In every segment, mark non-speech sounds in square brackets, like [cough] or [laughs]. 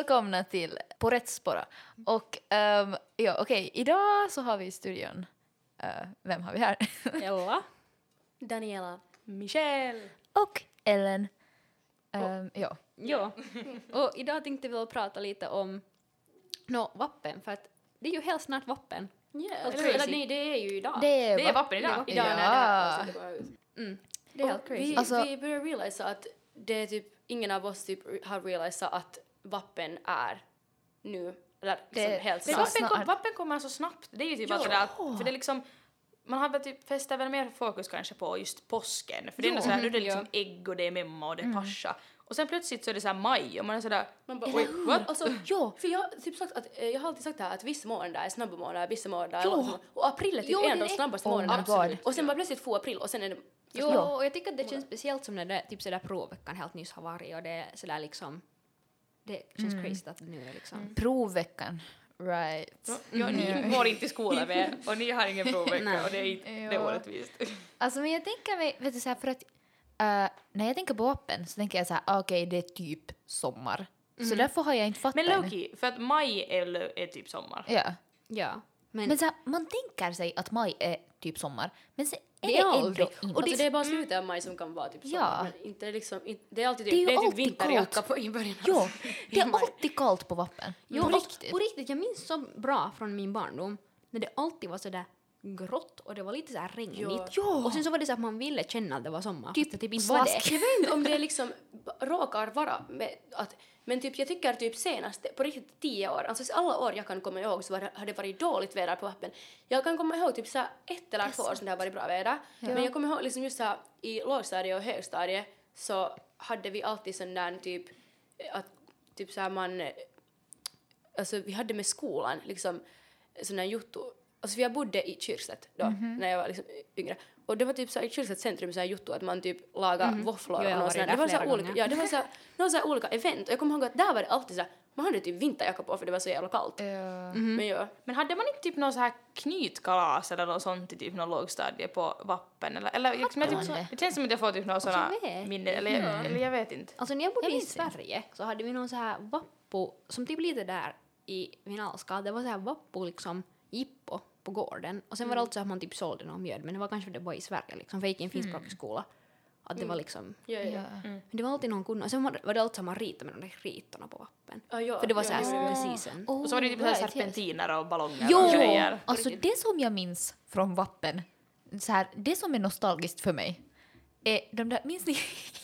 välkomna till På rätt spåra. Och ehm, ja, okej, idag så har vi i studion, eh, vem har vi här? [laughs] Ella. Daniela. Michelle. och Ellen. Ehm, ja. Ja. Och idag tänkte vi väl prata lite om nå, vappen, för att det är ju helt snart vappen. Yeah. Helt Eller, eller nej, det är ju idag. Det är, Det är vappen idag. Idag när det Ja. här avsnittet kommer ut. Mm. Det är helt Och crazy. Vi, Alltså- vi börjar realisa att det är typ ingen av oss typ har realisat att vappen är nu. Eller Det- liksom helt det Men var snart. kom, vappen kommer så snabbt. Det är ju typ Ja. det där, för det är liksom man har väl typ fäster väl mer fokus kanske på just påsken för det är Jo. ändå sådär, nu är det [laughs] liksom ägg och det är memma och det är pascha och sen plötsligt så är det såhär maj och man är sådär Man bara, wait oj, what? Alltså, Ja. För jag, har typ sagt att, eh, jag har alltid sagt det här att vissa månader är snabba månader, vissa månader Ja. långsamma. Och april är typ Ja, en av de snabbaste Oh månaderna. Och sen bara plötsligt få april och sen är det... Jo, Ja. och jag tycker att det känns speciellt som när det typ sådär provveckan helt nyss har varit och det är sådär liksom det känns crazy att det nu är liksom Provveckan. Right. Ja, ni går inte i skolan med [laughs] och ni har ingen provvecka och det är, inte, det är orättvist. [laughs] Alltså men jag tänker mig, vet du så här, för att eh, när jag tänker på vapen så tänker jag så här, ah, okej det är typ sommar. Så därför har jag inte fattat Men. Loki, för att maj är, är typ sommar. Ja. Ja. Men, Men så här, man tänker sig att maj är typ sommar, men sen Det är aldrig. inte. Och det, det är bara slutet av maj som kan vara typ sommar. Ja. Men inte liksom, inte, det är alltid typ, Det är det är typ alltid vinterjacka på i början. Jo, [laughs] det är alltid kallt på vapen. Jo, på riktigt. På riktigt, jag minns så bra från min barndom när det alltid var sådär grått och det var lite såhär regnigt. Ja. Och sen så var det så att man ville känna att det var sommar. Typ typ inte var det. [laughs] Jag vet inte om det liksom råkar vara med att men typ jag tycker typ senaste, på riktigt tio år, alltså alla år jag kan komma ihåg så var har det varit dåligt väder på vappen. Jag kan komma ihåg typ så ett eller två år som det har varit bra väder. Men jag kommer ihåg liksom just så här, i lågstadiet och högstadiet så hade vi alltid sån där typ att typ så här man alltså vi hade med skolan liksom sån där jotto, alltså jag bodde i Kyrkstedt då Mhm. när jag var liksom yngre och det var typ så här, i Kyrkstedt centrum så här jotto att man typ lagar våfflor jag har och något sånt. Det var så här flera olika, ja det var så här, [laughs] någon så här olika event och jag kommer ihåg att där var det alltid så här, man hade typ vinterjacka på för det var så jävla kallt. Ja. Men ja, Men hade man inte typ någon så här knytkalas eller något sånt i typ någon lågstadie på vappen eller, eller liksom, jag typ, det? det känns som att jag får typ några sådana minnen eller, jag- eller jag vet inte. Alltså när jag bodde Jag i minns inte. Sverige så hade vi någon så här vappo som typ lite där i Vinalska, det var så här vappo liksom jippo på gården och sen var det alltså att man typ sålde någon mjöd men det var kanske för det var i Sverige liksom för jag gick i en finskspråkig skola. Att det var liksom, ja, ja. Mm. men det var alltid någon kunde och sen var det, var det alltid man ritade med de där kritorna på vappen. Ah, ja, För det var ja, så här ja, season. Oh, Och så var det typ så här right, serpentiner och ballonger Jo, och grejer. alltså det som jag minns från vappen, så här, det som är nostalgiskt för mig är de där, minns ni? [laughs]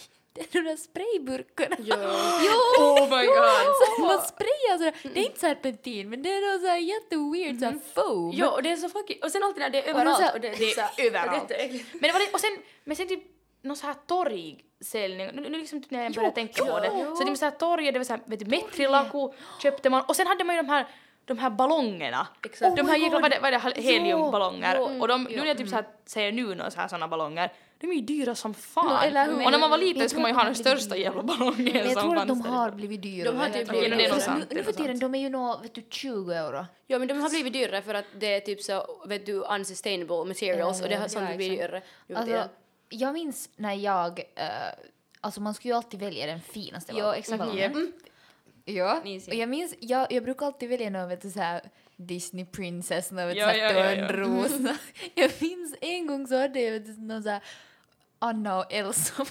de där sprayburkarna. Ja. [laughs] Oh my god! Så man sprayar sådär, det är inte serpentin men det är något såhär jätteweird såhär foam. Ja, och det är så fucking... Och sen alltid när det är Och de så här- överallt och det, Det är överallt. och det är jätteäckligt. Men, det var det, och sen, men sen typ någon så här torgsäljning, nu, nu liksom typ när jag börjar tänka på det, så det var så här torget, det var så här, vet du, metrilaku köpte man och sen hade man ju de här de här ballongerna. Exakt. de Oh här God. vad vad det, heliumballonger. Jo, och de, nu när jag typ så här, säger nu några så här såna ballonger, de är ju dyra som fan. Ja, hur? och när man var liten jag skulle man ju ha den största jävla ballongen Men jag som tror att de fanns har blivit dyrare. De har typ blivit är För sant. Nu, är för tiden, de är ju nå, vet du, 20 euro. Ja men de har blivit dyrare för att det är typ så, vet du, unsustainable materials Ja, och det ja, har sånt ja, blivit dyrare. Alltså, jag minns när jag, eh, alltså man skulle ju alltid välja den finaste Ja, val- exakt. ballongen. Mm. Ja, Minns och jag. jag minns, jag, jag brukar alltid välja någon vet du såhär Disney princess, någon vet Ja, såhär ja, ja, törnrosa. [laughs] Jag minns en gång så hade jag vet du, någon såhär Anna och Elsa [laughs] och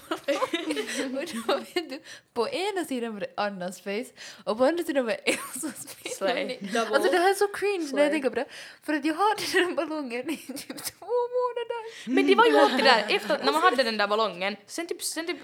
då vet du, på ena sidan var det Annas face och på andra sidan var det Elsas face. Slay. Alltså det här är så cringe när jag Slay. tänker på det. För att jag hade den ballongen i typ två månader. Men det var ju alltid där, efter när man hade den där ballongen, sen typ, sen typ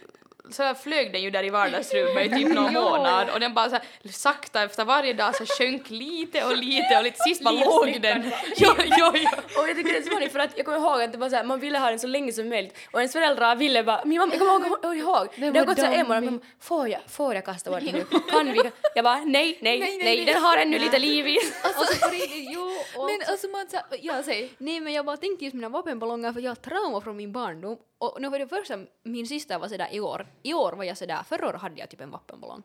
så flög den ju där i vardagsrummet i typ någon [laughs] månad och den bara så här, sakta efter varje dag så sjönk lite och lite och lite sist bara låg den. Jo, jo, jo. Och jag tycker det är så funny för att jag kommer ihåg att det var så här, man ville ha den så länge som möjligt och ens föräldrar ville bara, min mamma, jag kommer ihåg, jag ihåg, det har gått så här en månad, mamma, får jag, får jag kasta bort den nu? [laughs] Kan vi? Jag bara, nej, nej, nej, den har ännu lite liv i. Alltså [laughs] på riktigt, jo. Och Men alltså man sa, ja säg. Nej men jag bara tänkte just mina vapenballonger för jag har trauma från min barndom och nu var det första min syster var sådär i år, i år var jag sådär, förra året hade jag typ en vapenballong.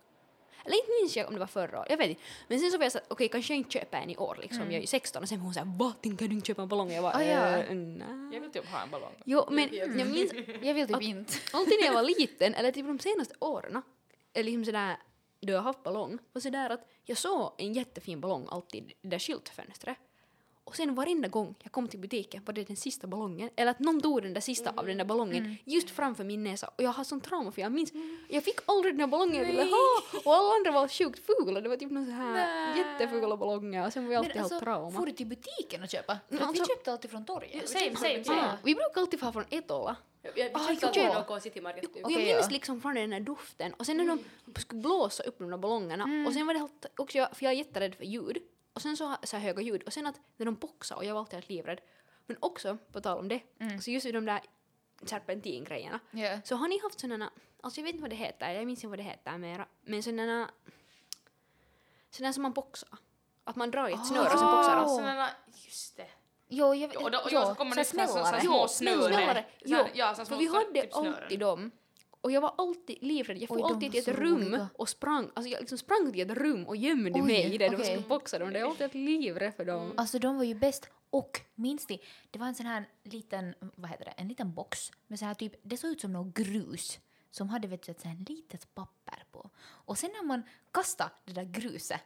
Eller inte minns jag om det var förra året, jag vet inte. Men sen så var jag såhär, okej kanske jag inte köper en i år liksom, jag är ju 16 och sen var hon såhär, vad tänker du inte köpa en ballong? Jag bara, Ah, ja. "Eh, nej. Jag vill typ ha en ballong. Jo men jag minns Jag vill typ inte. alltid när jag var liten, eller typ de senaste åren, eller liksom sådär då jag haft ballong var så där att jag såg en jättefin ballong alltid i det där skyltfönstret. Och sen varenda gång jag kom till butiken var det den sista ballongen, eller att någon tog den där sista av den där ballongen just framför min näsa. Och jag har sån trauma för jag minns, jag fick aldrig den där ballongen jag ville ha! Och alla andra var sjukt fula, det var typ någon så här jättefula ballonger och sen var vi alltid Men alltså, trauma. får du till butiken och köpa? För Mm, att vi alltså- köpte alltid från torget. Same, same, Ah, same. vi brukar alltid få från Etola. Jag, jag, Ah, vi köpte ja. alltid något City Market typ. Och jag minns liksom från den här doften och sen när de skulle blåsa upp de där ballongerna Mm. och sen var det helt, också, jag- för jag är jätterädd för ljud och sen så, så här höga ljud och sen att när de boxade och jag var alltid helt livrädd. Men också, på tal om det, Mm. så just vid de där serpentingrejerna Ja. så har ni haft sådana, alltså jag vet inte vad det heter, jag minns inte vad det heter mera, men sådana, sådana som man boxar. Att man drar i ett snöre och sen boxar Ah. de. Sådana, just det. Jo, jag Jo, då, jo, jo, så kommer smällare. små Jo, här- Jo, ja, så För små vi hade typ alltid dem. Och jag var alltid livrädd. Jag får de alltid var till ett rum roliga. och sprang. Alltså jag liksom sprang till ett rum och gömde Oj, mig i det. De okej. skulle boxa dem. Det är alltid livrädd för dem. Alltså de var ju bäst. Och minns ni, det var en sån här liten, vad heter det, en liten box med så här typ, det såg ut som något grus som hade vet du, ett så här litet papper på. Och sen när man kastade det där gruset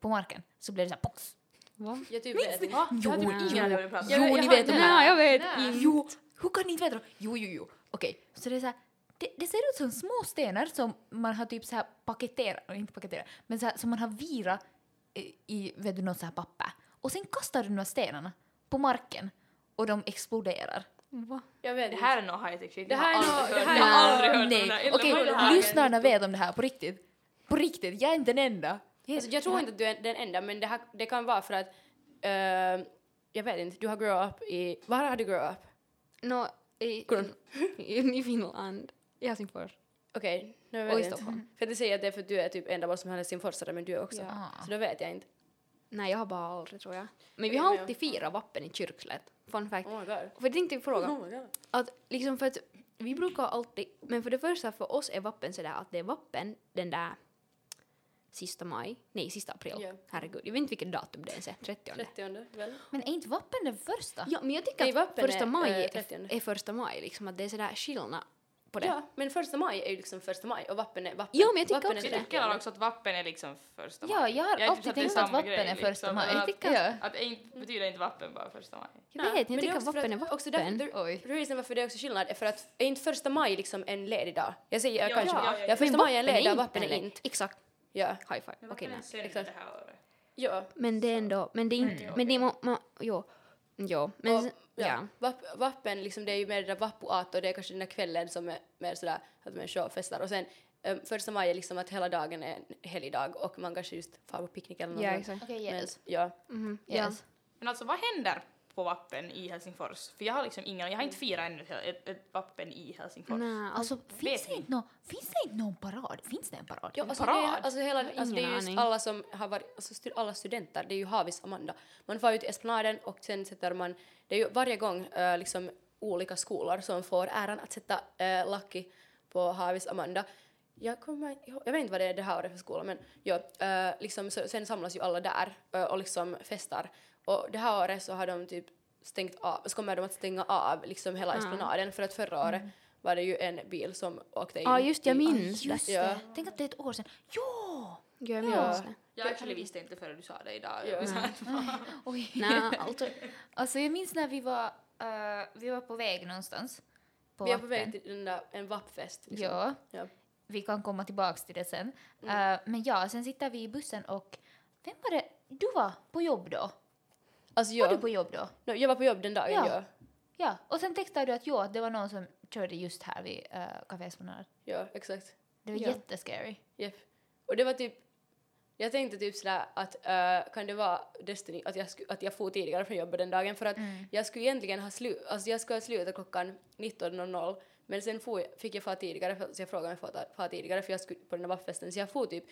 på marken så blev det så här box. Va? Jag typ vet inte. Jo, Jag har typ jo. om. Jo, Jag- ni jag vet det här. Nej, jag vet Nej. inte. Jo, hur kan ni inte veta? Jo, jo, jo. Okej, så det är så här, det, det ser ut som små stenar som man har typ så här paketerat, inte paketerat, men så här, som man har virat i, i vet du, något så här papper. Och sen kastar du de här stenarna på marken och de exploderar. Va? Jag vet Det här är nog high tech shit. Det Jag här har är nog- Jag har är- aldrig hört om Nej, det här. okej, här? lyssnarna vet om det här på riktigt. På riktigt, jag är inte den enda. Alltså, jag tror inte att du är den enda, men det, här, det kan vara för att eh, jag vet inte, du har grow up i, var har du grow up? Nå, i, [laughs] i, i Finland. I Helsingfors. Okej, nu Och vet i jag inte. Stockholm. För att jag säger att det är för att du är typ enda bara som är helsingforsare, men du är också. Ja. Så då vet jag inte. Nej, jag har bara aldrig tror jag. Men vi har jag- alltid firat vappen i kyrkslätt. Fun fact. Oh my god. För jag tänkte fråga. Oh my god. Att liksom för att vi brukar alltid, men för det första för oss är vappen sådär att det är vappen den där sista maj, nej sista april. Ja. Herregud, jag vet inte vilket datum det ens är, 30. 30 väl? Men är inte vapen den första? Ja, men jag tycker Nej, att första är, maj eh, är, 30. är första maj, liksom att det är sådär skillnad på det. Ja, men första maj är ju liksom första maj och vappen är vappen. Ja, men jag tycker vappen också det. Jag tycker också att vappen är liksom första Ja, jag har typ alltid att tänkt att samma vappen grej, är första maj. Att, Jag tycker- Ja. att det inte, betyder inte vappen bara första maj. Jag vet inte, jag tycker också för vappen är att- också där- vappen. the- Oj. Reason varför det är också skillnad är för att är inte första maj liksom en ledig dag? Jag säger Ja, kanske, ja, ja, ja, första maj är en vappen ledig dag, vappen är inte. Exakt, Ja, high five. Men Okej, vappen är nej. exakt. ja. Men det är ändå, men det är inte, men det är jo, jo, men Och, ja. ja. Vapp, vappen, liksom, det är ju mer det där vappuat och det är kanske den där kvällen som är mer sådär att människor festar och sen um, första maj är liksom att hela dagen är en helgdag och man kanske just far på picknick eller något Ja, exakt. Okej, Men, yes. ja. Mhm, yes. Men alltså vad händer på vappen i Helsingfors? För jag har liksom ingen, jag har inte firat ännu ett, ett, vappen i Helsingfors. Nej, Alltså, finns det, inte nå, finns det inte någon parad? Finns det en parad? Ja, En alltså, det är, parad? alltså, hela, alltså, det är just alla som har varit, alltså, stu, alla studenter, det är ju Havis Amanda. Man får ut till Esplanaden och sen sätter man, det är ju varje gång eh, liksom olika skolor som får äran att sätta uh, Lucky på Havis Amanda. Jag, kommer, jag vet inte vad det är det här året för skola men ja, eh, liksom, så, sen samlas ju alla där eh, och liksom festar. Och det här året så har de typ stängt av, så kommer de att stänga av liksom hela Ah. Esplanaden för att förra året var det ju en bil som åkte in. Ja, just jag minns Just det. Ja. Tänk att det är ett år sedan. Ja! Ja, jag Ja. minns det. Jag actually visste inte förrän du sa det idag. Ja. Var [laughs] Oj. Nej, alltså, Alltså jag minns när vi var, eh, vi var på väg någonstans. På Vi är på väg till den där, en vappfest. Liksom. Ja, Ja. vi kan komma tillbaks till det sen. Eh, men ja, sen sitter vi i bussen och vem var det? Du var på jobb då? Alltså, Var jag, du på jobb då? no, jag var på jobb den dagen, Ja. ja. Ja, och sen textade du att att det var någon som körde just här vid uh, Café Esplanad. Ja, exakt. Det var Ja. jättescary. Yep. Och det var typ, jag tänkte typ sådär att uh, kan det vara Destiny att jag, sku, att jag får tidigare från jobbet den dagen för att Mm. jag skulle egentligen ha slut, alltså jag skulle ha slutat klockan 19.00 men sen får jag, fick jag få tidigare, så jag frågade om jag får få tidigare för jag skulle på den där vaffesten så jag får typ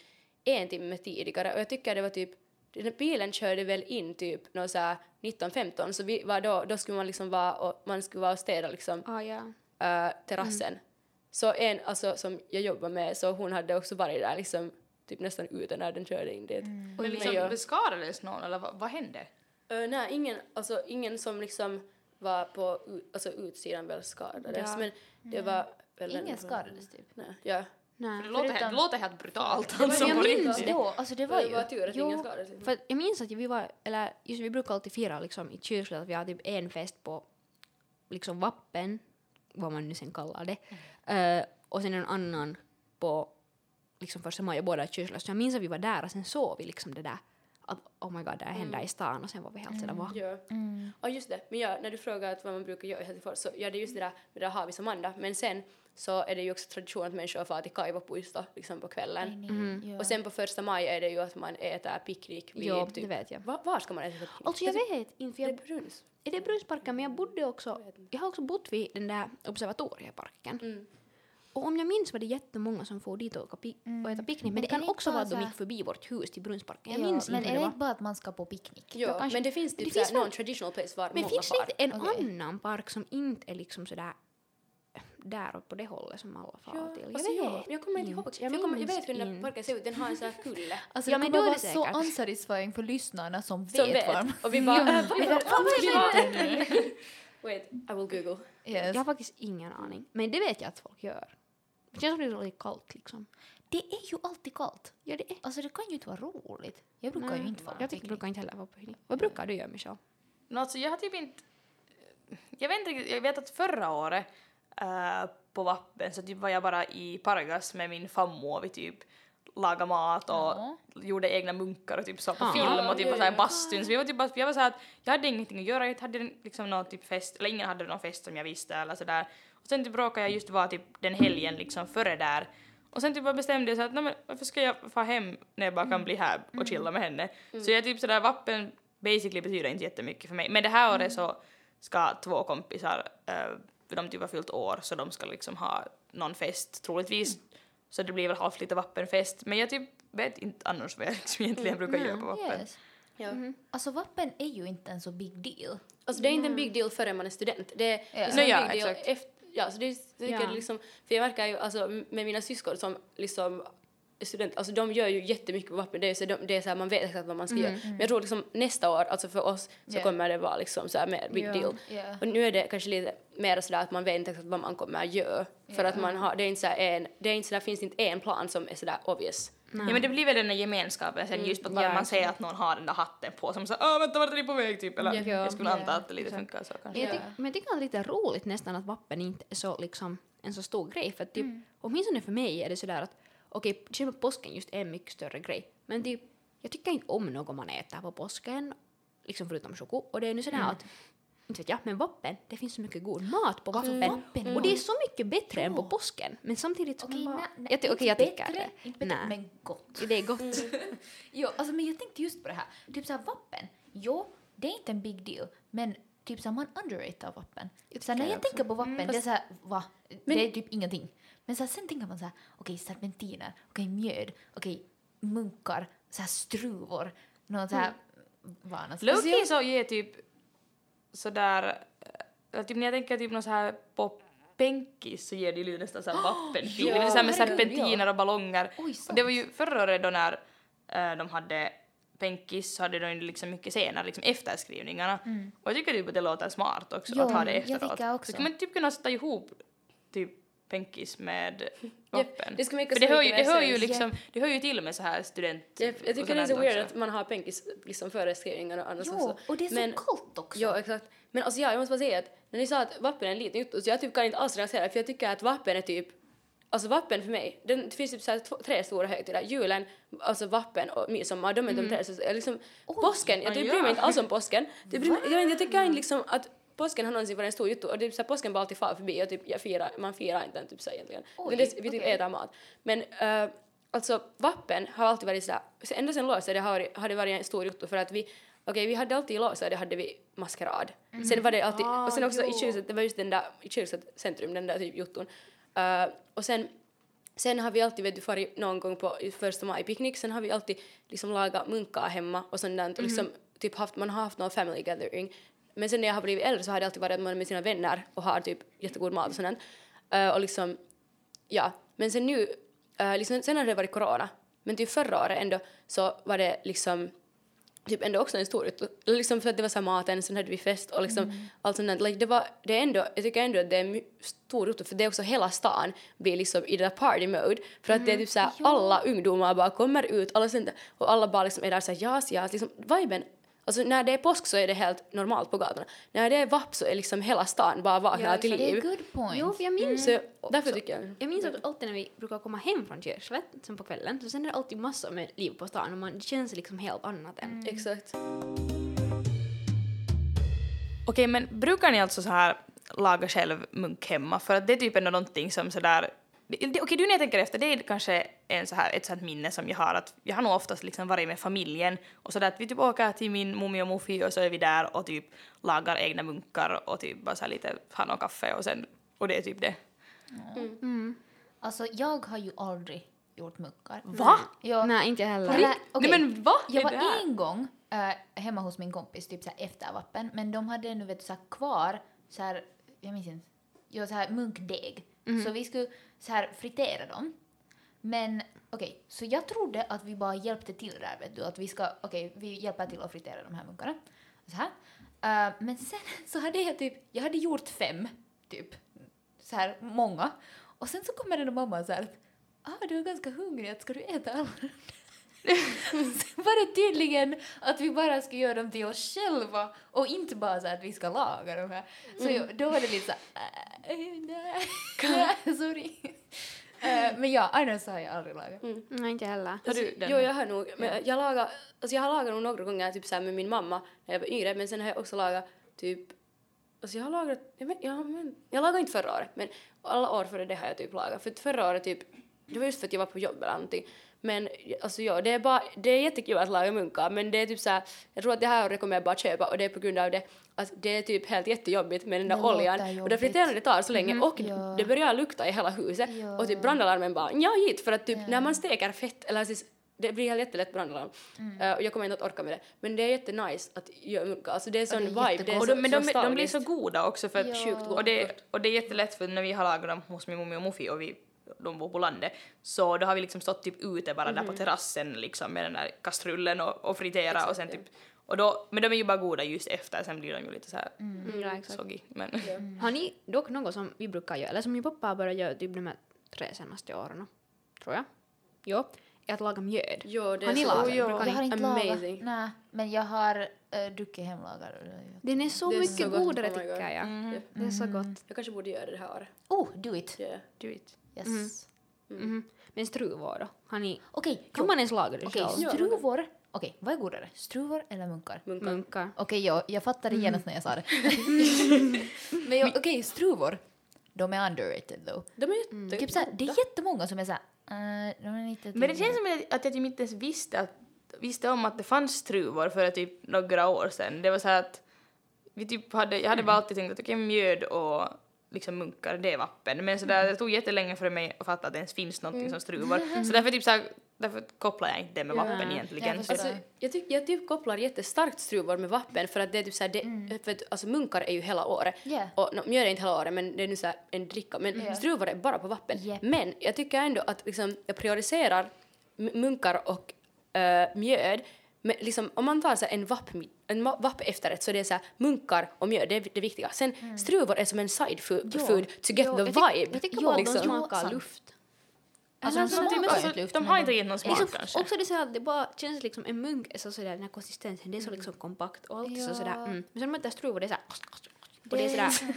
en timme tidigare och jag tycker det var typ den här bilen körde väl in typ så här 19.15 så vi var då, då skulle man liksom vara och man skulle vara och städa liksom ah, ja. äh, terrassen. Så en alltså, som jag jobbar med, så hon hade också varit där liksom typ nästan ute när den körde in dit. Men Men liksom, jag- beskadades någon eller vad, vad hände? Ö, nej, ingen, alltså, ingen som liksom var på alltså, utsidan väl skadades. Ja. Men det var väl Ingen en- skadades typ. Nej, ja. Nej. För det, låter, Förutom- det låter helt brutalt. Alltså, jag minns det. Då, alltså det var Det ju... var tur att Jo, ingen skadade sig. För jag minns att vi var, eller just vi brukar alltid fira liksom i kyrkan att vi har typ en fest på liksom vappen, vad man nu sen kallar det, Eh, och sen en annan på liksom första maj och båda kyrkan. Så jag minns att vi var där och sen såg vi liksom det där att oh my god, det här hände i stan och sen var vi helt sådär va? Ja. Mm. Ja just det, men ja, när du frågar att vad man brukar göra i Helsingfors så ja det är just det där med det där Havis och Manda men sen så är det ju också tradition att människor far till Kaivopuisto liksom på kvällen. Ja. Och sen på första maj är det ju att man äter picknick vid Jo, typ... det vet jag. Va, var ska man äta picknick? Alltså jag vet inte, för Är jag, det Bruns? är det Brunnsparken men jag bodde också, jag har också bott vid den där observatorieparken. Mm. Och om jag minns var det jättemånga som får dit och, åka pi- och äta picknick. Men, Men det är kan också vara att de gick förbi vårt hus till Brunnsparken. Jag Ja, minns men inte är hur det inte bara att man ska på picknick? Ja, kanske- men det finns typ det finns någon traditional place var Men finns det inte en Okej. annan park som inte är liksom sådär där och på det hållet som alla far Ja, till? Jag alltså, ja, vet jag kommer inte ihåg. Jag, kommer, jag vet hur den där parken ser ut, den har en sån här kulle. [laughs] Alltså Ja, det men kommer är vara så unsatisfying för lyssnarna som vet, Som vet. var man... Och vi bara... Ja, äh, [laughs] Wait, I will google. Yes. Jag har faktiskt ingen aning. Men det vet jag att folk gör. Det känns som det är lite kallt liksom. Det är ju alltid kallt. Ja, det är. Alltså det kan ju inte vara roligt. Jag brukar Nej, ju inte vara Jag tycker, brukar inte heller vara på picknick. Vad brukar du göra Michelle? No, alltså, jag har typ inte... Jag vet inte riktigt, jag vet att förra året äh, på Vappen så typ var jag bara i Pargas med min fammo och vi typ lagade mat och Ja. gjorde egna munkar och typ så på Ja. film och typ Ja, på så här ja. bastun. Så vi var typ bara, jag var så här att jag hade ingenting att göra, jag hade liksom någon typ fest, eller ingen hade någon fest som jag visste eller sådär. Och sen typ råkade jag just vara typ den helgen liksom före där. Och sen typ bara bestämde jag så att men varför ska jag få hem när jag bara kan bli här och chilla med henne. Så jag typ sådär vappen basically betyder inte jättemycket för mig. Men det här året så ska två kompisar, uh, de typ har fyllt år så de ska liksom ha någon fest troligtvis. Så det blir väl halvt lite vappenfest. Men jag typ vet inte annars vad jag liksom egentligen brukar göra på vappen. Yes. Ja. Alltså vappen är ju inte en så big deal. Alltså det är inte en big deal förrän man är student. Det är, Ja. det är Nej, en ja, big deal exakt. efter, ja, så det är, Ja. liksom, för jag märker ju alltså med mina syskon som liksom är student, alltså de gör ju jättemycket på vapen, det är så, de, det är så här, man vet exakt vad man ska göra. Men jag tror liksom nästa år, alltså för oss, så Ja. kommer det vara liksom så här mer big Ja, deal. ja. Och nu är det kanske lite mer sådär att man vet inte exakt vad man kommer att göra. För att man har, det är inte så här en, det är inte så där, finns inte en plan som är sådär obvious. Ja men det blir väl den där gemenskapen sen just att bara Ja, man ser att någon har den där hatten på som så åh vänta vart är ni på väg? typ. Eller Ja. jag skulle Ja. anta att det lite funkar så kanske. Jag tyck, men jag tycker att det är lite roligt nästan att vappen inte är så liksom en så stor grej för att typ åtminstone för mig är det sådär att okej, själva påsken just är en mycket större grej men typ jag tycker inte om något man äter på påsken liksom förutom choko och det är nu sådär att inte vet jag, men vappen, det finns så mycket god mat på vappen. vappen- Och det är så mycket bättre än på påsken. Men samtidigt man bara... nej, jag, okej, jag tycker bättre, det. Inte bättre, men gott. Det är gott. [laughs] Jo, alltså men jag tänkte just på det här. Typ såhär vappen. Jo, det är inte en big deal. Men typ såhär man underratear vappen. Så när jag jag tänker på vappen, Mm, det är såhär, va? Men- det är typ ingenting. Men så här, sen tänker man såhär, okej serpentiner, okej mjöd, okej munkar, såhär struvor, något såhär, Mm. vad annars? Loki så ger typ sådär, äh, typ när jag tänker typ något så här på penkis så ger det ju nästan såhär vappenfil. [gasps] Ja, det är så här med serpentiner och ballonger. Oj, Och det var ju förra året då när äh, de hade penkis så hade de ju liksom mycket senare liksom efterskrivningarna. Och jag tycker typ att det låter smart också Jo, att ha det jag efteråt. tycker också. Så kan man typ kunna sätta ihop typ penkis med [laughs] vappen. det skulle make För så det hör ju, det hör ju liksom, det hör ju till med så här student Jag, jag tycker det är så weird också. att man har penkis liksom före skrivningarna och annars Jo, också. och det är så Men- kallt också. Ja, exakt. Men alltså ja, jag måste bara säga att när ni sa att vapen är en liten så jag typ kan inte alls relatera för jag tycker att vapen är typ Alltså vapen för mig, den, det finns typ så två, tre stora högtider. Julen, alltså vapen och midsommar, de är de tre. Så jag liksom, påsken, jag Ah, typ ja. bryr mig inte alls om påsken. Det bryr, jag, jag tycker inte liksom att påsken har någonsin varit en stor jotto och är så här, påsken bara alltid far förbi och typ jag firar, man firar inte den typ så här egentligen. Oj, det, vi typ okej. äter mat. Men uh, alltså vapen har alltid varit sådär, så ända sedan lågstadiet har, har det varit en stor jotto för att vi Okej, vi hade alltid i lågstadiet hade vi maskerad. Sen var det alltid, Ah, och sen också i jo. kyrkset, det var just den där, i kyrkset centrum, den där typ jotton. Uh, och sen, sen har vi alltid, vet du, farit någon gång på i första maj picknick, sen har vi alltid liksom lagat munkar hemma och sånt där, och liksom typ haft, man har haft någon family gathering. Men sen när jag har blivit äldre så har det alltid varit att man är med sina vänner och har typ jättegod mat och sånt. Uh, och liksom, ja, men sen nu, uh, liksom, sen har det varit corona, men typ förra året ändå så var det liksom typ ändå också en stor ut, liksom för att det var så här maten, sen hade vi fest och liksom Mm. allt sånt där. Like det var, det är ändå, jag tycker ändå att det är my- stor ut för det är också hela stan blir liksom i det där party mode. För att det är typ såhär alla ungdomar bara kommer ut, alla sånt och alla bara liksom är där såhär jas, jas, liksom viben Alltså när det är påsk så är det helt normalt på gatorna. När det är vapp så är liksom hela stan bara vaknar Ja, till Det är liv. good point. Jo, jag minns Så därför tycker jag... Jag minns att alltid när vi brukar komma hem från Kyrkslätt, sen på kvällen, så sen är det alltid massor med liv på stan och man, det känns liksom helt annat än... Exakt. Okej, men brukar ni alltså så här laga själv munk hemma? För att det är typ ändå någonting som sådär... Okej, du när jag tänker efter, det är kanske en så här, ett sånt minne som jag har att jag har nog oftast liksom varit med familjen och sådär att vi typ åker till min mummi och muffi och så är vi där och typ lagar egna munkar och typ bara så här lite har någon kaffe och sen och det är typ det. Alltså jag har ju aldrig gjort munkar. Va? Ja. Nej, inte jag heller. Eller, okej, Nej men va? Jag var här? en gång eh, hemma hos min kompis, typ såhär efter vappen, men de hade ännu vet du, såhär kvar såhär, jag minns inte, ja, såhär munkdeg. Så vi skulle såhär fritera dem. Men okej, så jag trodde att vi bara hjälpte till där vet du, att vi ska, okej, vi hjälper till att fritera de här munkarna. Så här. Eh, men sen [laughs] så hade jag typ, jag hade gjort fem, typ, så här många. Och sen så kommer den och mamma så här, ah du är ganska hungrig, ska du äta alla Sen var det tydligen att vi bara ska göra dem till oss själva och inte bara så att vi ska laga dem här. Så jag, då var det lite så här, äh, nej, [laughs] sorry. Eh, men ja, annars har jag aldrig lagat. Nej, inte heller. Har Alltså, du den? Jo, jag har nog. Men jag, lagar, alltså jag har lagat nog några gånger typ så här med min mamma när jag var yngre, men sen har jag också lagat typ Alltså jag har lagat, jag, vet, jag, men, jag lagade inte förra året, men alla år före det har jag typ lagat. För förra året typ, det var just för att jag var på jobb eller någonting. Men alltså ja, det är bara, det är jättekul att laga munkar, men det är typ så här, jag tror att det här året kommer jag bara köpa och det är på grund av det att det är typ helt jättejobbigt med den där Det oljan och det jobbigt. friterande tar så länge och Ja. det börjar lukta i hela huset Ja. och typ brandalarmen bara ja hit för att typ Ja. när man steker fett eller siis, det blir helt jättelätt brandalarm Mm. Och jag kommer inte att orka med det men det är jättenice att göra munkar alltså det är sån det är vibe det är så, de, men de, de blir så goda också för att Ja. Sjukt och, det, och det är jättelätt för när vi har lagat dem hos min mummi och muffi och vi de bor på landet så då har vi liksom stått typ ute bara där på terrassen liksom med den där kastrullen och, och fritera och Exakt, sen ja. typ och då, men de är ju bara goda just efter sen blir de ju lite så här Mm, ja, exakt. soggy men [laughs] Har ni dock något som vi brukar göra, eller som min pappa har börjat göra typ de här tre senaste åren, tror jag? Jo, är att laga mjöd. Jo, det Har är ni så lagat? jo. Brukar Jag har inte lagat. Nej, men jag har uh, druckit hemlagad. Den är så Det är mycket så gott, godare oh my God. tycker jag. mm, Det är så gott. jag kanske borde göra det här året Oh, do it. yeah. do it. Yes. Mm. Mhm. Men struvor då? Har ni, Okej, kan jo. man ens laga det Okej, själv? struvor. Okej, vad är godare? Struvor eller munkar? munkar Munkar. Okej, ja, jag fattade genast när jag sa det. [laughs] Men jag- okej, struvor. De är underrated though. de är jätte Typ såhär, det är jättemånga som är såhär, uh, de är inte Men det känns som att- jag typ inte ens visste, att, visste om att det fanns struvor för typ några år sedan. Det var så här att vi typ hade, jag hade bara alltid tänkt att okej mjöd och liksom munkar, det är vappen. Men så där, det tog jättelänge för mig att fatta att det ens finns någonting som struvor. [laughs] Så därför typ så här, därför kopplar jag inte det med Ja. vappen Jag egentligen. Så, Alltså, jag, tyck, jag typ kopplar jättestarkt struvor med vappen för att det är typ såhär, det, för att, alltså munkar är ju hela året. Yeah. Och no, mjöl är inte hela året men det är nu såhär en dricka. Men Ja. struvor är bara på vappen. Japp. Men jag tycker ändå att liksom, jag prioriterar munkar och äh, mjöd. Men liksom, om man tar så en vapp, en vapp efterrätt så det är så här, munkar och mjöd, det är det viktiga. Sen struvor är som en side food, Ja. food to get Jo, the jag vibe. Jag tycker Jo, bara liksom. de smakar luft. Alltså, Eller de så- smakar alltså, luft, de har inte gett någon smak Liksom, kanske. också det är så här att det bara känns liksom en munk är så sådär den här konsistensen, det är så liksom kompakt och allt är så Ja. sådär mm. Men sen när man tar struvor det är såhär och det är Det- sådär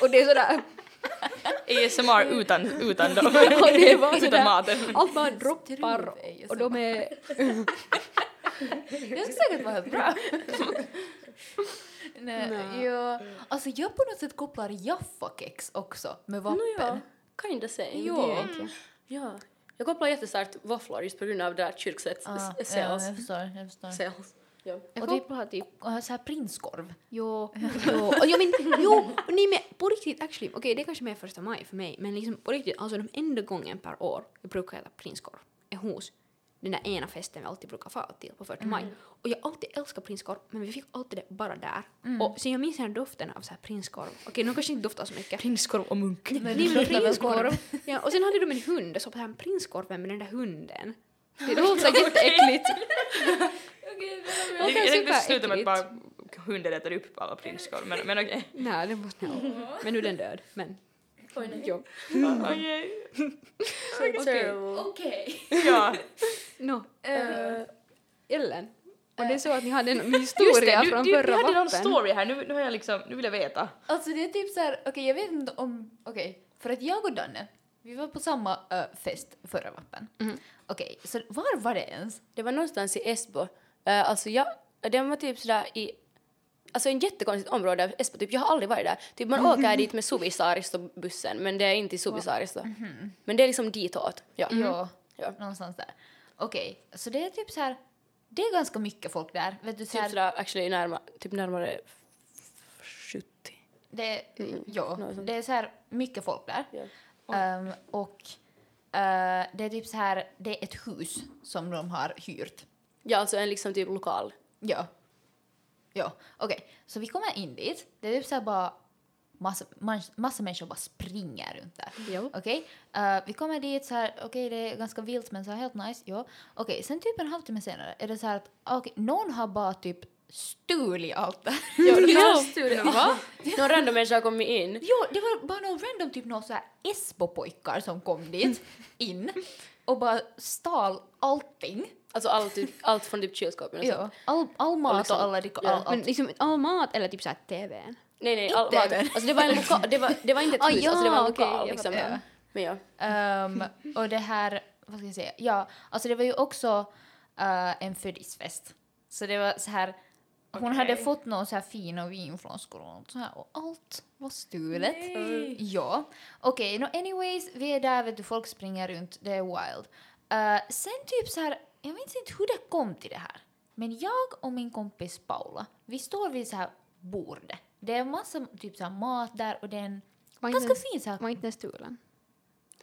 [laughs] och det är sådär ASMR utan, utan dem. [laughs] och det är bara utan maten. allt bara droppar och de är [laughs] Det skulle säkert vara helt bra. [laughs] Nej, Nej. ja. Alltså jag på något sätt kopplar Jaffa-kex också med vappen. No, ja, kinda same. Jo. Ja. Jag kopplar jättestarkt våfflor just på grund av det där kyrksets Ah, ja, sales. jag förstår. Jag förstår. sales. Ja. jag Och kopplar typ Och så här prinskorv. Jo, [laughs] jo, och jag men, jo, nej men på riktigt actually, okej det är kanske mer första maj för mig, men liksom på riktigt, alltså de enda gången per år jag brukar äta prinskorv är hos den där ena festen vi alltid brukar fara till på första maj. Och jag alltid älskat prinskorv, men vi fick alltid det bara där. Och sen jag minns den här doften av så här prinskorv. Okej, nu kanske inte doftar så mycket. Prinskorv och munk. Nej, men prinskorv. Ja, och sen hade de en hund, så på den här prinskorven med den där hunden. Det [laughs] låter så jätteäckligt. Okej, Jag låter jag tänkte sluta med att bara hunden äter upp alla prinskorv, men, men okej. Nej, det måste jag. Men nu är den död. Men. Oj, nej. Jo. Okej. Okej. Ja. Nå, Eh, Ellen. Och det är så att ni hade en [laughs] historia det, du, från du, du förra hade någon vappen. story här, nu, nu har jag liksom, nu vill jag veta. Alltså det är typ så här, okej jag vet inte om, okej, för att jag och Danne, vi var på samma ö, fest förra vappen. Okej, så var var det ens? Det var någonstans i Esbo. Uh, alltså jag, den var typ sådär i Alltså en jättekonstigt område av Esbo, typ jag har aldrig varit där. Typ man [laughs] åker dit med Suvisaaristo-bussen men det är inte i Suvisaaristo. Men det är liksom ditåt. Ja. Ja, Ja. någonstans där. Okej, så det är typ så här, det är ganska mycket folk där. Vet du, så Typ här, sådär actually närma, typ närmare 70. det, ja, något sånt. det är så här mycket folk där. Ja. Ehm, och eh, det är typ så här, det är ett hus som de har hyrt. Ja, alltså en liksom typ lokal. Ja. Ja, okej. Så vi kommer in dit. Det är typ så här bara massa, massa människor bara springer runt där. Jo. Okej, eh, vi kommer dit så här, okej det är ganska vilt men så här helt nice, ja. Okej, sen typ en halvtimme senare är det så här att okej, någon har bara typ stulit allt där. [laughs] Ja, de Ja. har stulit. Va? Någon random människa har kommit in. Jo, det var bara någon random typ någon så här Esbo-pojkar som kom dit [laughs] in och bara stal allting. Alltså allt, typ, allt från typ kylskåpen och sånt. Ja, all, all mat och alla dricka, Ja. all, Men allt. liksom all mat eller typ såhär TVn? Nej, nej, all, Inte. Alltså det var en lokal, det var, det var inte ett Ah, hus, alltså det var en ja, lokal jag liksom. fattar. Men ja. Ehm, och det här, vad ska jag säga, ja, alltså det var ju också eh, en födelsedagsfest. Så det var så här, hon Okej. hade fått någon så här fina vinflaskor och allt så här och allt var stulet. Ja. Okej, no anyways, vi är där, vet du, folk springer runt, det är wild. Eh, sen typ så här, jag minns inte hur det kom till det här, men jag och min kompis Paula, vi står vid så här bordet. Det är massa typ så här mat där och det är en Var ganska inte, fin så här, var inte den stulen?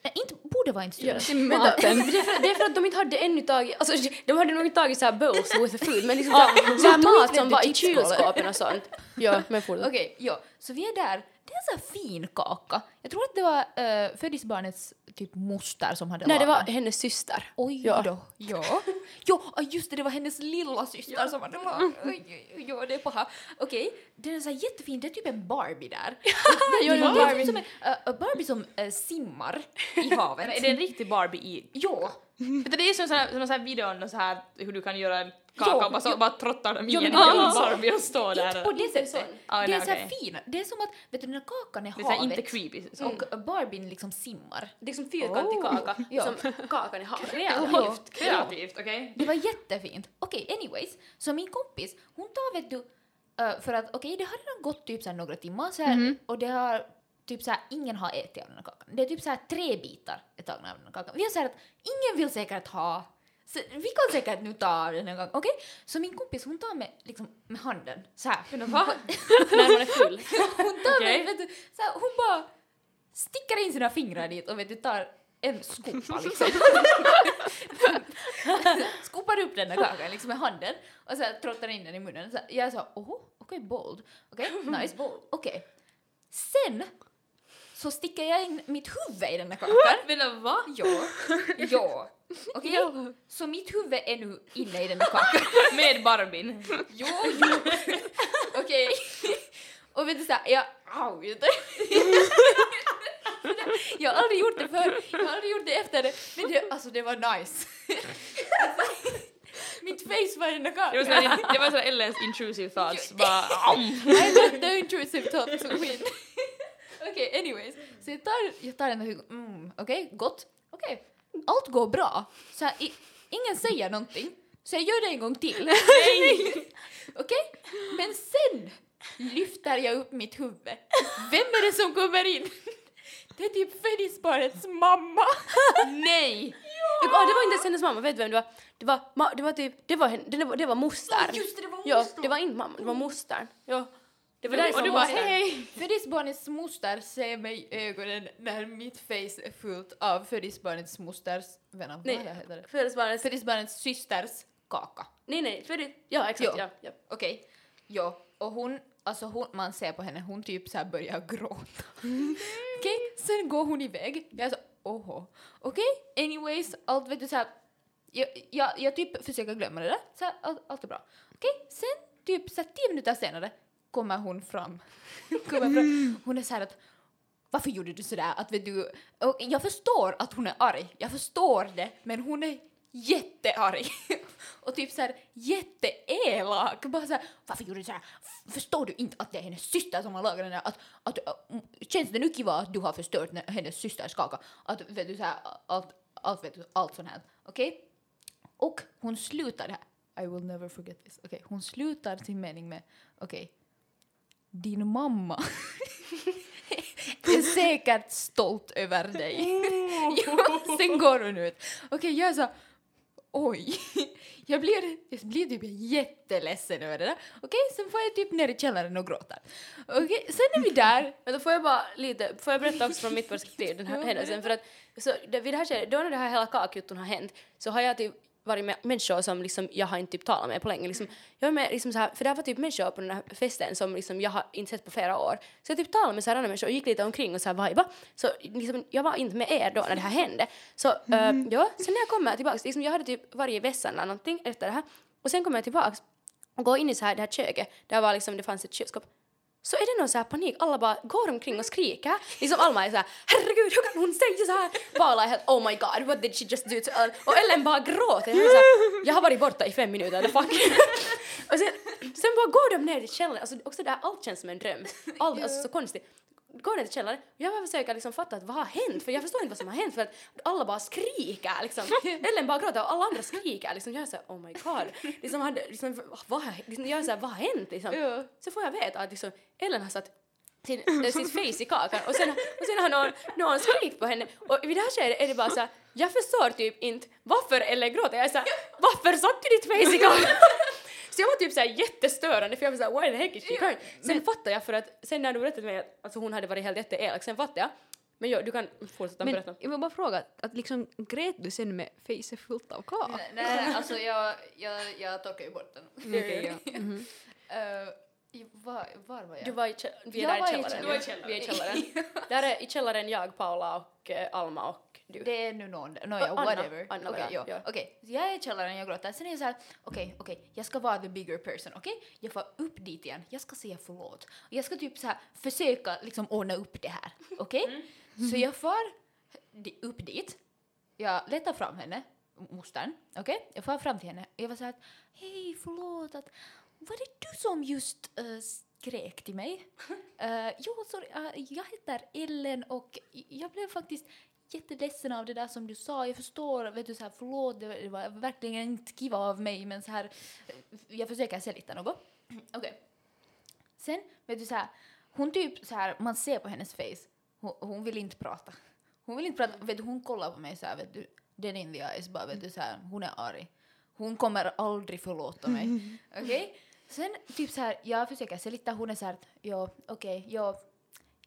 Nej, inte, borde vara inte stulet. Maten. [laughs] Det är, för, det är för att de inte hade ännu tagit, alltså de hade nog inte tagit såhär bowls with the food men liksom såhär, såhär mat som var i tipsskålar. kylskåpen och sånt. Ja, men fortsätt. Okej, ja. Så vi är där. Det är en sån här fin kaka. Jag tror att det var uh, födelsebarnets typ moster som hade Nej, det var hennes syster. Oj Ja. då. Ja. Jo, ah, just det, det var hennes lilla syster som hade lagat. Oj, oj, oj, ja, det är paha. Okej, den är så jättefin. Det är typ en Barbie där. [laughs] Ja, det det är typ som en uh, Barbie som eh, simmar i [laughs] havet. Är det en riktig Barbie i... Ja. Vet du, det är som som sån här så här, hur du kan göra en kaka Jo, och bara, så, jo. bara trottar dem i en det är hel så. Barbie och står Inte där. på det Inte sättet. Ah, det är så här okej. fin. Det är som att, vet du, när kakan är Det är här havet inte creepy. Så. och Barbien liksom simmar. Det är som fyrkantig Oh. kaka, Ja. som kakan i havet. [laughs] Kreativt, kreativt, okej? Det var jättefint. Okej, anyways. Så min kompis, hon tar vet du, eh, för att okej, det har redan gått typ så här några timmar så här, och det har typ så här, ingen har ätit av den här kakan. Det är typ så här tre bitar är tagna av den här kakan. Vi har sagt att ingen vill säkert ha så vi kan säkert nu ta av den här kakan. Okej? Så min kompis hon tar med, liksom, med handen så här. [laughs] När man är full. [laughs] Hon tar Okej. med, vet du, så här, hon bara stickar in sina fingrar dit och vet du, tar en skopa liksom. [laughs] Skopar upp den där kakan liksom med handen och så här, trottar in den i munnen. Så här, jag sa oho, okej bold, okej nice, okej. Sen så sticker jag in mitt huvud i den där kakan. Men va? Ja, ja. Okej? Så mitt huvud är nu inne i den där kakan. Med Barbin. Jo, jo. Okej. Och vet du såhär, jag... Au, du. Jag har aldrig gjort det förr, jag har aldrig gjort det efter det, men det, alltså det var nice. Mitt face var i den där Det var sån det var sån Ellens intrusive thoughts. Bara. I got the intrusive thought Okej, anyways. Så jag tar, jag tar den och mm, okej, gott. Okej, allt går bra. Så här, i, ingen säger någonting. Så jag gör det en gång till. [laughs] Okej? Men sen lyfter jag upp mitt huvud. Vem är det som kommer in? [laughs] Det är typ födelsebarnets mamma. [laughs] Nej! Ja, det var inte ens hennes mamma, vet du vem det var? Det var, det var typ, det var, det var, det var moster. Just det, det var Ja, moster. det var inte mamma, det var mostern. Ja. Det var därifrån Och du bara moster. hej! Födelsebarnets moster ser mig i ögonen när mitt face är fullt av födelsebarnets mosters... Vänta, vad heter det? Födelsebarnets... Födelsebarnets systers kaka. Nej, nej, födel... Ja, exakt, Jo. ja. ja. Okej, ja. Och hon, alltså hon, man ser på henne, hon typ så här börjar gråta. [laughs] Okej, sen går hon iväg. Jag sa oho. Okej, anyways, allt vet du så här, jag, jag, jag typ försöker glömma det där, så här, allt, allt är bra. Okej, sen typ så här, tio minuter senare kommer hon fram. kommer fram. Hon är så här att varför gjorde du sådär? Att vet du, jag förstår att hon är arg, jag förstår det, men hon är jättearg. [laughs] och typ såhär jätteelak. Bara såhär, varför gjorde du såhär? Förstår du inte att det är hennes syster som har lagat den där? Att, att, äh, känns det nu kiva att du har förstört när- hennes systers kaka? Att vet du såhär, allt, allt, vet du, allt sånt här. Okej? Och hon slutar det här. I will never forget this. Okej, hon slutar sin mening med, okej, din mamma [laughs] är säkert stolt över dig. [laughs] ja, sen går hon ut. Okej, jag sa oj. [laughs] Jag blir, jag blir typ jätteledsen över det där. Okej, sen får jag typ ner i källaren och gråta. Okej, sen är vi där. Men då får jag bara lite, får jag berätta också från mitt perspektiv den här händelsen för att så det, vid det här skedet, då när det här hela kakjutton har hänt så har jag typ varit med människor som liksom jag har inte typ talat med på länge. Liksom, jag är med liksom så här, för det var typ människor på den här festen som liksom jag har inte sett på flera år. Så jag typ talade med så här andra människor och gick lite omkring och så här vibea. Så liksom, jag var inte med er då när det här hände. Så eh, ja, sen när jag kommer tillbaks, liksom, jag hade typ varit i vässan eller någonting efter det här och sen kommer jag tillbaks och går in i så här det här köket där var liksom, det fanns ett kylskåp så är det någon så här panik, alla bara går omkring och skriker. Liksom Alma är så här, herregud hur kan hon säga så här? Paula är helt oh my god what did she just do to Ellen? Och Ellen bara gråter. Jag, så här, jag har varit borta i fem minuter, the fuck. [laughs] och sen, sen bara går de ner till källaren, alltså också där allt känns som en dröm. Allt, alltså så konstigt. Går ner till källaren, jag bara försöker liksom fatta att vad har hänt? För jag förstår inte vad som har hänt för att alla bara skriker liksom. Ellen bara gråter och alla andra skriker liksom. Jag är såhär oh my god. Liksom, hade, liksom, vad, liksom, jag är såhär vad har hänt liksom? Ja. Så får jag veta att liksom, Ellen har satt sin, äh, sitt face i kakan och sen, och sen har någon, någon skrikit på henne och vid det här skedet är det bara såhär, jag förstår typ inte varför Ellen gråter. Jag är såhär, varför satte du ditt face i kakan? Så jag var typ såhär jättestörande för jag var såhär why the heck is she crying? Sen fattade jag för att sen när du berättade för mig att alltså, hon hade varit helt jätteelak, sen fattade jag. Men jo, du kan fortsätta Men berätta. jag vill bara fråga, att liksom grät du sen med face fullt av kak? Nej, nej, alltså jag, jag, jag torkar ju bort den. Okej, ja. Mhm. [laughs] Eh, i- var, var var jag? Du var i, vi är Jag där var i i källaren. Du var i källaren. Vi är i källaren. [laughs] där är i källaren jag, Paula och eh, Alma och du. Det är nu någon, no, ja, Anna. whatever. Anna, Okej, ja. Okej, så jag är i källaren, jag gråter. Sen är jag så här, okej, okej, jag ska vara the bigger person, okej? Jag får upp dit igen, jag ska säga förlåt. Och jag ska typ så här försöka liksom ordna upp det här, okej? Så jag far di- upp dit, jag letar fram henne, mostern, okej? Jag far fram till henne och jag var så här, att, hej, förlåt, att, var det du som just eh, skrek till mig? [laughs] Uh, jo, sorry, eh, jag heter Ellen och jag blev faktiskt jätteledsen av det där som du sa. Jag förstår, vet du, så här, förlåt, det var- verkligen inte kiva av mig, men så här, eh, jag försöker se lite något. [clears throat] Okej. Sen, vet du så här, hon typ så här, man ser på hennes face, hon, hon vill inte prata. Hon vill inte prata, vet du, hon kollar på mig så här, vet du, den in the eyes, bara vet du så här, hon är arg. Hon kommer aldrig förlåta mig. [laughs] Okej? Sen typ så här, jag försöker se lite, hon är så här, ja, okej, jag,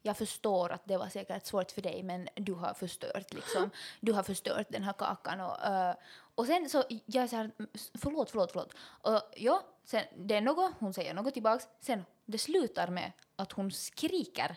jag förstår att det var säkert svårt för dig men du har förstört liksom, [gasps] du har förstört den här kakan och, eh, och sen så jag är så här, förlåt, förlåt, förlåt. Och ja, sen det är något, hon säger något tillbaks, sen det slutar med att hon skriker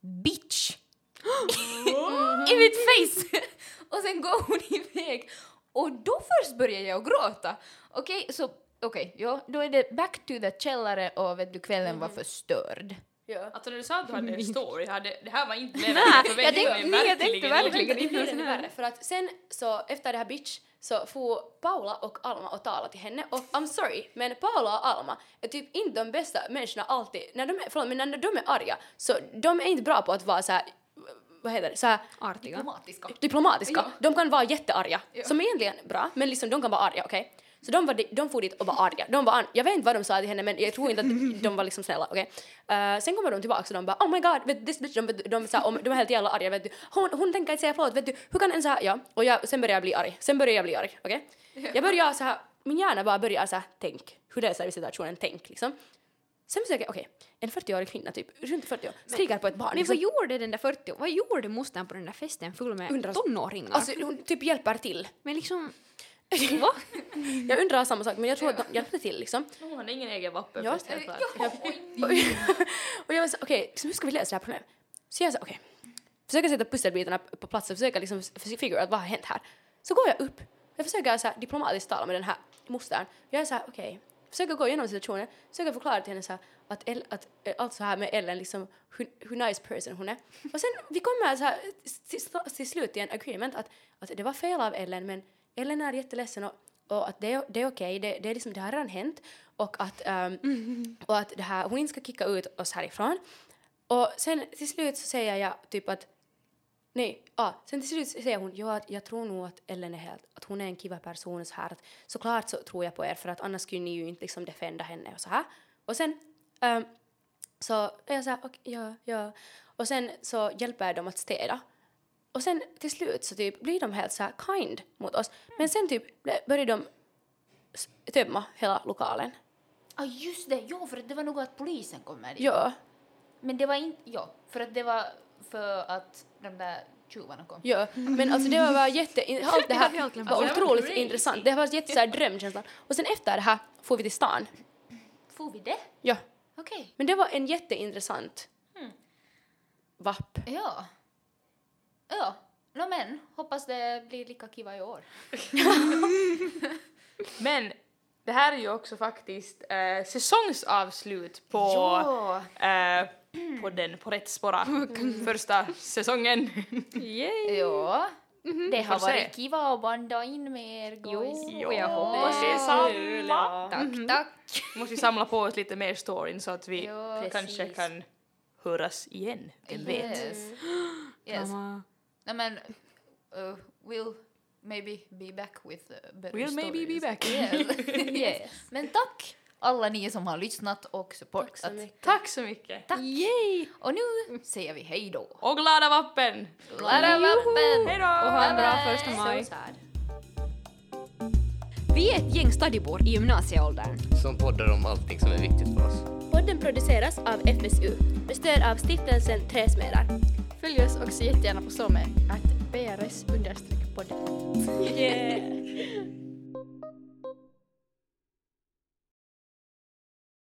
bitch [gasps] [laughs] i mitt face [laughs] och sen går hon iväg och då först börjar jag gråta. Okej, så okej, ja, då är det back to the källare och vet du, kvällen var förstörd. Ja. Alltså när du sa att du hade en story, hade, det här var inte Nej, för jag tänkte- nej, jag tänkte verkligen Det inte här. värre för att sen så efter det här bitch så får Paula och Alma och tala till henne och I'm sorry men Paula och Alma är typ inte de bästa människorna alltid när de är, förlåt, men när de är arga så de är inte bra på att vara så här vad heter det, så här Artiga. Diplomatiska. diplomatiska. Ja. De kan vara jättearga, Ja. som är egentligen bra, men liksom de kan vara arga, okej? Så de, var, de for dit och var arga. De var an- jag vet inte vad de sa till henne men jag tror inte att de var liksom snälla, okej? Eh, sen kommer de tillbaka och de bara oh my god, vet, this bitch, de, de, de, sa, om, de är helt jävla arga, vet du. Hon, hon tänker inte säga förlåt, vet du, hur kan en så här, ja. Och jag, sen börjar jag bli arg, sen börjar jag bli arg, okej? Jag börjar så här, min hjärna bara börjar så här, tänk, hur det är så här i situationen, tänk liksom. Sen försöker jag, okej, en 40-årig kvinna typ, runt 40 år, skriker på ett barn. Men liksom. vad gjorde den där 40 Vad gjorde mostern på den där festen full med Undrar- tonåringar? Alltså hon typ hjälper till. men liksom... [laughs] Va? jag undrar samma sak men jag tror att de hjälpte till liksom. Hon hade ingen egen vapen Ja. först [laughs] och jag var så okej, liksom, hur ska vi lösa det här problemet? Så jag sa okej, försöker sätta pusselbitarna på plats och försöka liksom f- figure out vad har hänt här. Så går jag upp Jag försöker så här, diplomatiskt tala med den här mostern. Jag är så här, okej, försöker gå igenom situationen, försöker förklara till henne så här, att, El, att eh, allt så här med Ellen, liksom hur, hur nice person hon är. Och sen vi kommer så här till, till slut till en agreement att, att det var fel av Ellen men Ellen är jätteledsen och, och att det, är- det är okej, det, det, är liksom, det har redan hänt och att, um, och att det här, hon inte ska kicka ut oss härifrån. Och sen till slut så säger jag typ att Nej, ja, sen till slut säger hon ja, att jag tror nog att Ellen är helt, att hon är en kiva person så här att såklart så tror jag på er för att annars skulle ni ju inte liksom defenda henne och så här. Och sen ehm, så är jag så här, okej, ja, ja. Och sen så hjälper jag dem att städa. Och sen till slut så typ blir de helt så här kind mot oss. Men sen typ börjar de tömma hela lokalen. Ja, just det. Jo, för det var nog att polisen kommer dit. Ja, Men det var inte... Ja, för att det var för att de där tjuvarna kom. ja. Men alltså det var bara jätte... [laughs] Allt det här var otroligt intressant. Det var jätte så här drömkänsla. Och sen efter det här får vi till stan. Får vi det? Ja. Okej. Men det var en jätteintressant Hmm. vapp. Ja. Ja. No, men hoppas det blir lika kiva i år. [laughs] Men det här är ju också faktiskt eh, säsongsavslut på, Ja. eh, på den på Rätt spåra första säsongen. Yay! Ja. Det har varit kiva att banda in med er guys. Jo, jag hoppas det samma. Tack, tack. Måste vi samla på oss lite mer storyn så att vi Ja, kanske precis. kan höras igen. Vem vet? Yes. yes. No, men uh, we'll maybe be back with uh, better We'll maybe be stories. back. Yes. [laughs] [laughs] Yes. Men tack alla ni som har lyssnat och Tack så supportat. mycket. Tack så mycket. Tack. Yay! Och nu säger vi hej då. Och glada vappen! Glada vappen! Hej då! Och ha en bra första maj. Vi är ett gäng stadibor i gymnasieåldern. som poddar om allting som är viktigt för oss. Podden produceras av FSU med stöd av stiftelsen Träsmedar. Följ oss också jättegärna på SOME, att brs-podden. Yeah.